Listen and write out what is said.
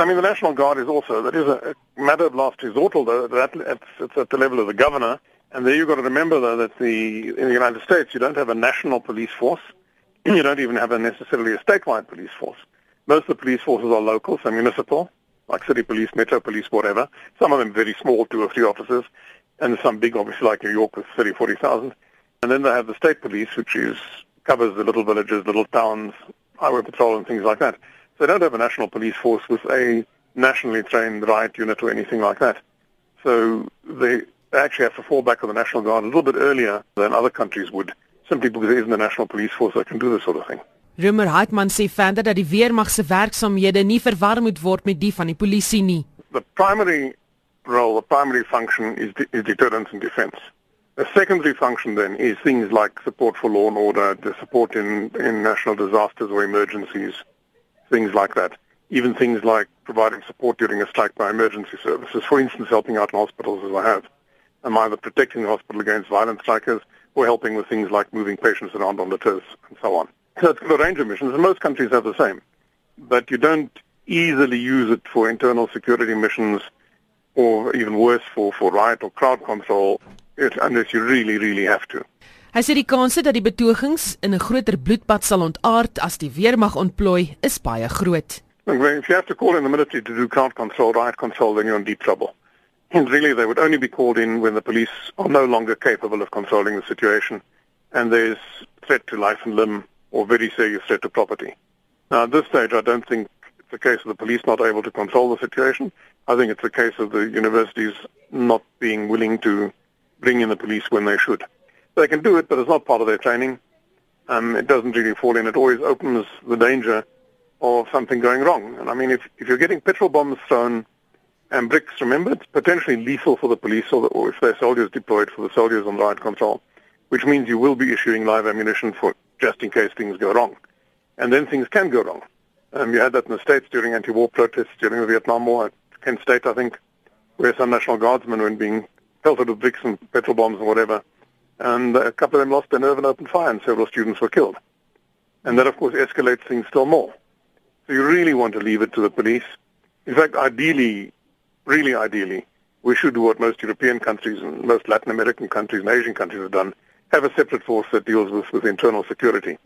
I mean, the National Guard is also, that is a, matter of last resort, although that, it's, it's at the level of the governor. And there you've got to remember, though, that the, in the United States, you don't have a national police force. you don't even have a necessarily a statewide police force. Most of the police forces are local, so municipal, like city police, metro police, whatever. Some of them very small, two or three officers, and some big, obviously, like New York with 30, 40,000. And then they have the state police, which is covers the little villages, little towns, highway patrol, and things like that. They don't have a national police force with a nationally trained riot unit or anything like that. So they actually have to fall back on the National Guard a little bit earlier than other countries would, simply because there isn't a national police force that can do this sort of thing. Rumer Heitman sê verder dat die weermag se werksamehede nie verwar moet word met die van die polisie nie. The primary role, the primary function is, de is deterrence and defense. A secondary function then is things like support for law and order, the support in, in national disasters or emergencies, things like that. Even things like providing support during a strike by emergency services, for instance, helping out in hospitals as I have. I'm either protecting the hospital against violent strikers or helping with things like moving patients around on litters and so on. So it's got a range of missions, and most countries have the same. But you don't easily use it for internal security missions or even worse for, for riot or crowd control unless you really, really have to. Hy sê die kanse dat die betogings in 'n groter bloedbad sal ontaard as die weermag ontplooi is baie groot. If you have to call in the military to do crowd control, riot control, then you're in deep trouble. And really, they would only be called in when the police are no longer capable of controlling the situation and there's threat to life and limb or very serious threat to property. Now, at this stage, I don't think it's a case of the police not able to control the situation. I think it's a case of the universities not being willing to bring in the police when they should. They can do it, but it's not part of their training. Um, it doesn't really fall in. It always opens the danger of something going wrong. And I mean, if, if you're getting petrol bombs thrown and bricks, remember, it's potentially lethal for the police or, the, or if their soldiers deployed for the soldiers on riot control, which means you will be issuing live ammunition for just in case things go wrong. And then things can go wrong. Um, you had that in the States during anti-war protests during the Vietnam War at Kent State, I think, where some National Guardsmen were being pelted with bricks and petrol bombs and whatever. Um, and a couple of them lost their nerve and opened fire, and several students were killed. And that, of course, escalates things still more. So you really want to leave it to the police. In fact, ideally, really ideally, we should do what most European countries and most Latin American countries and Asian countries have done, have a separate force that deals with, with internal security.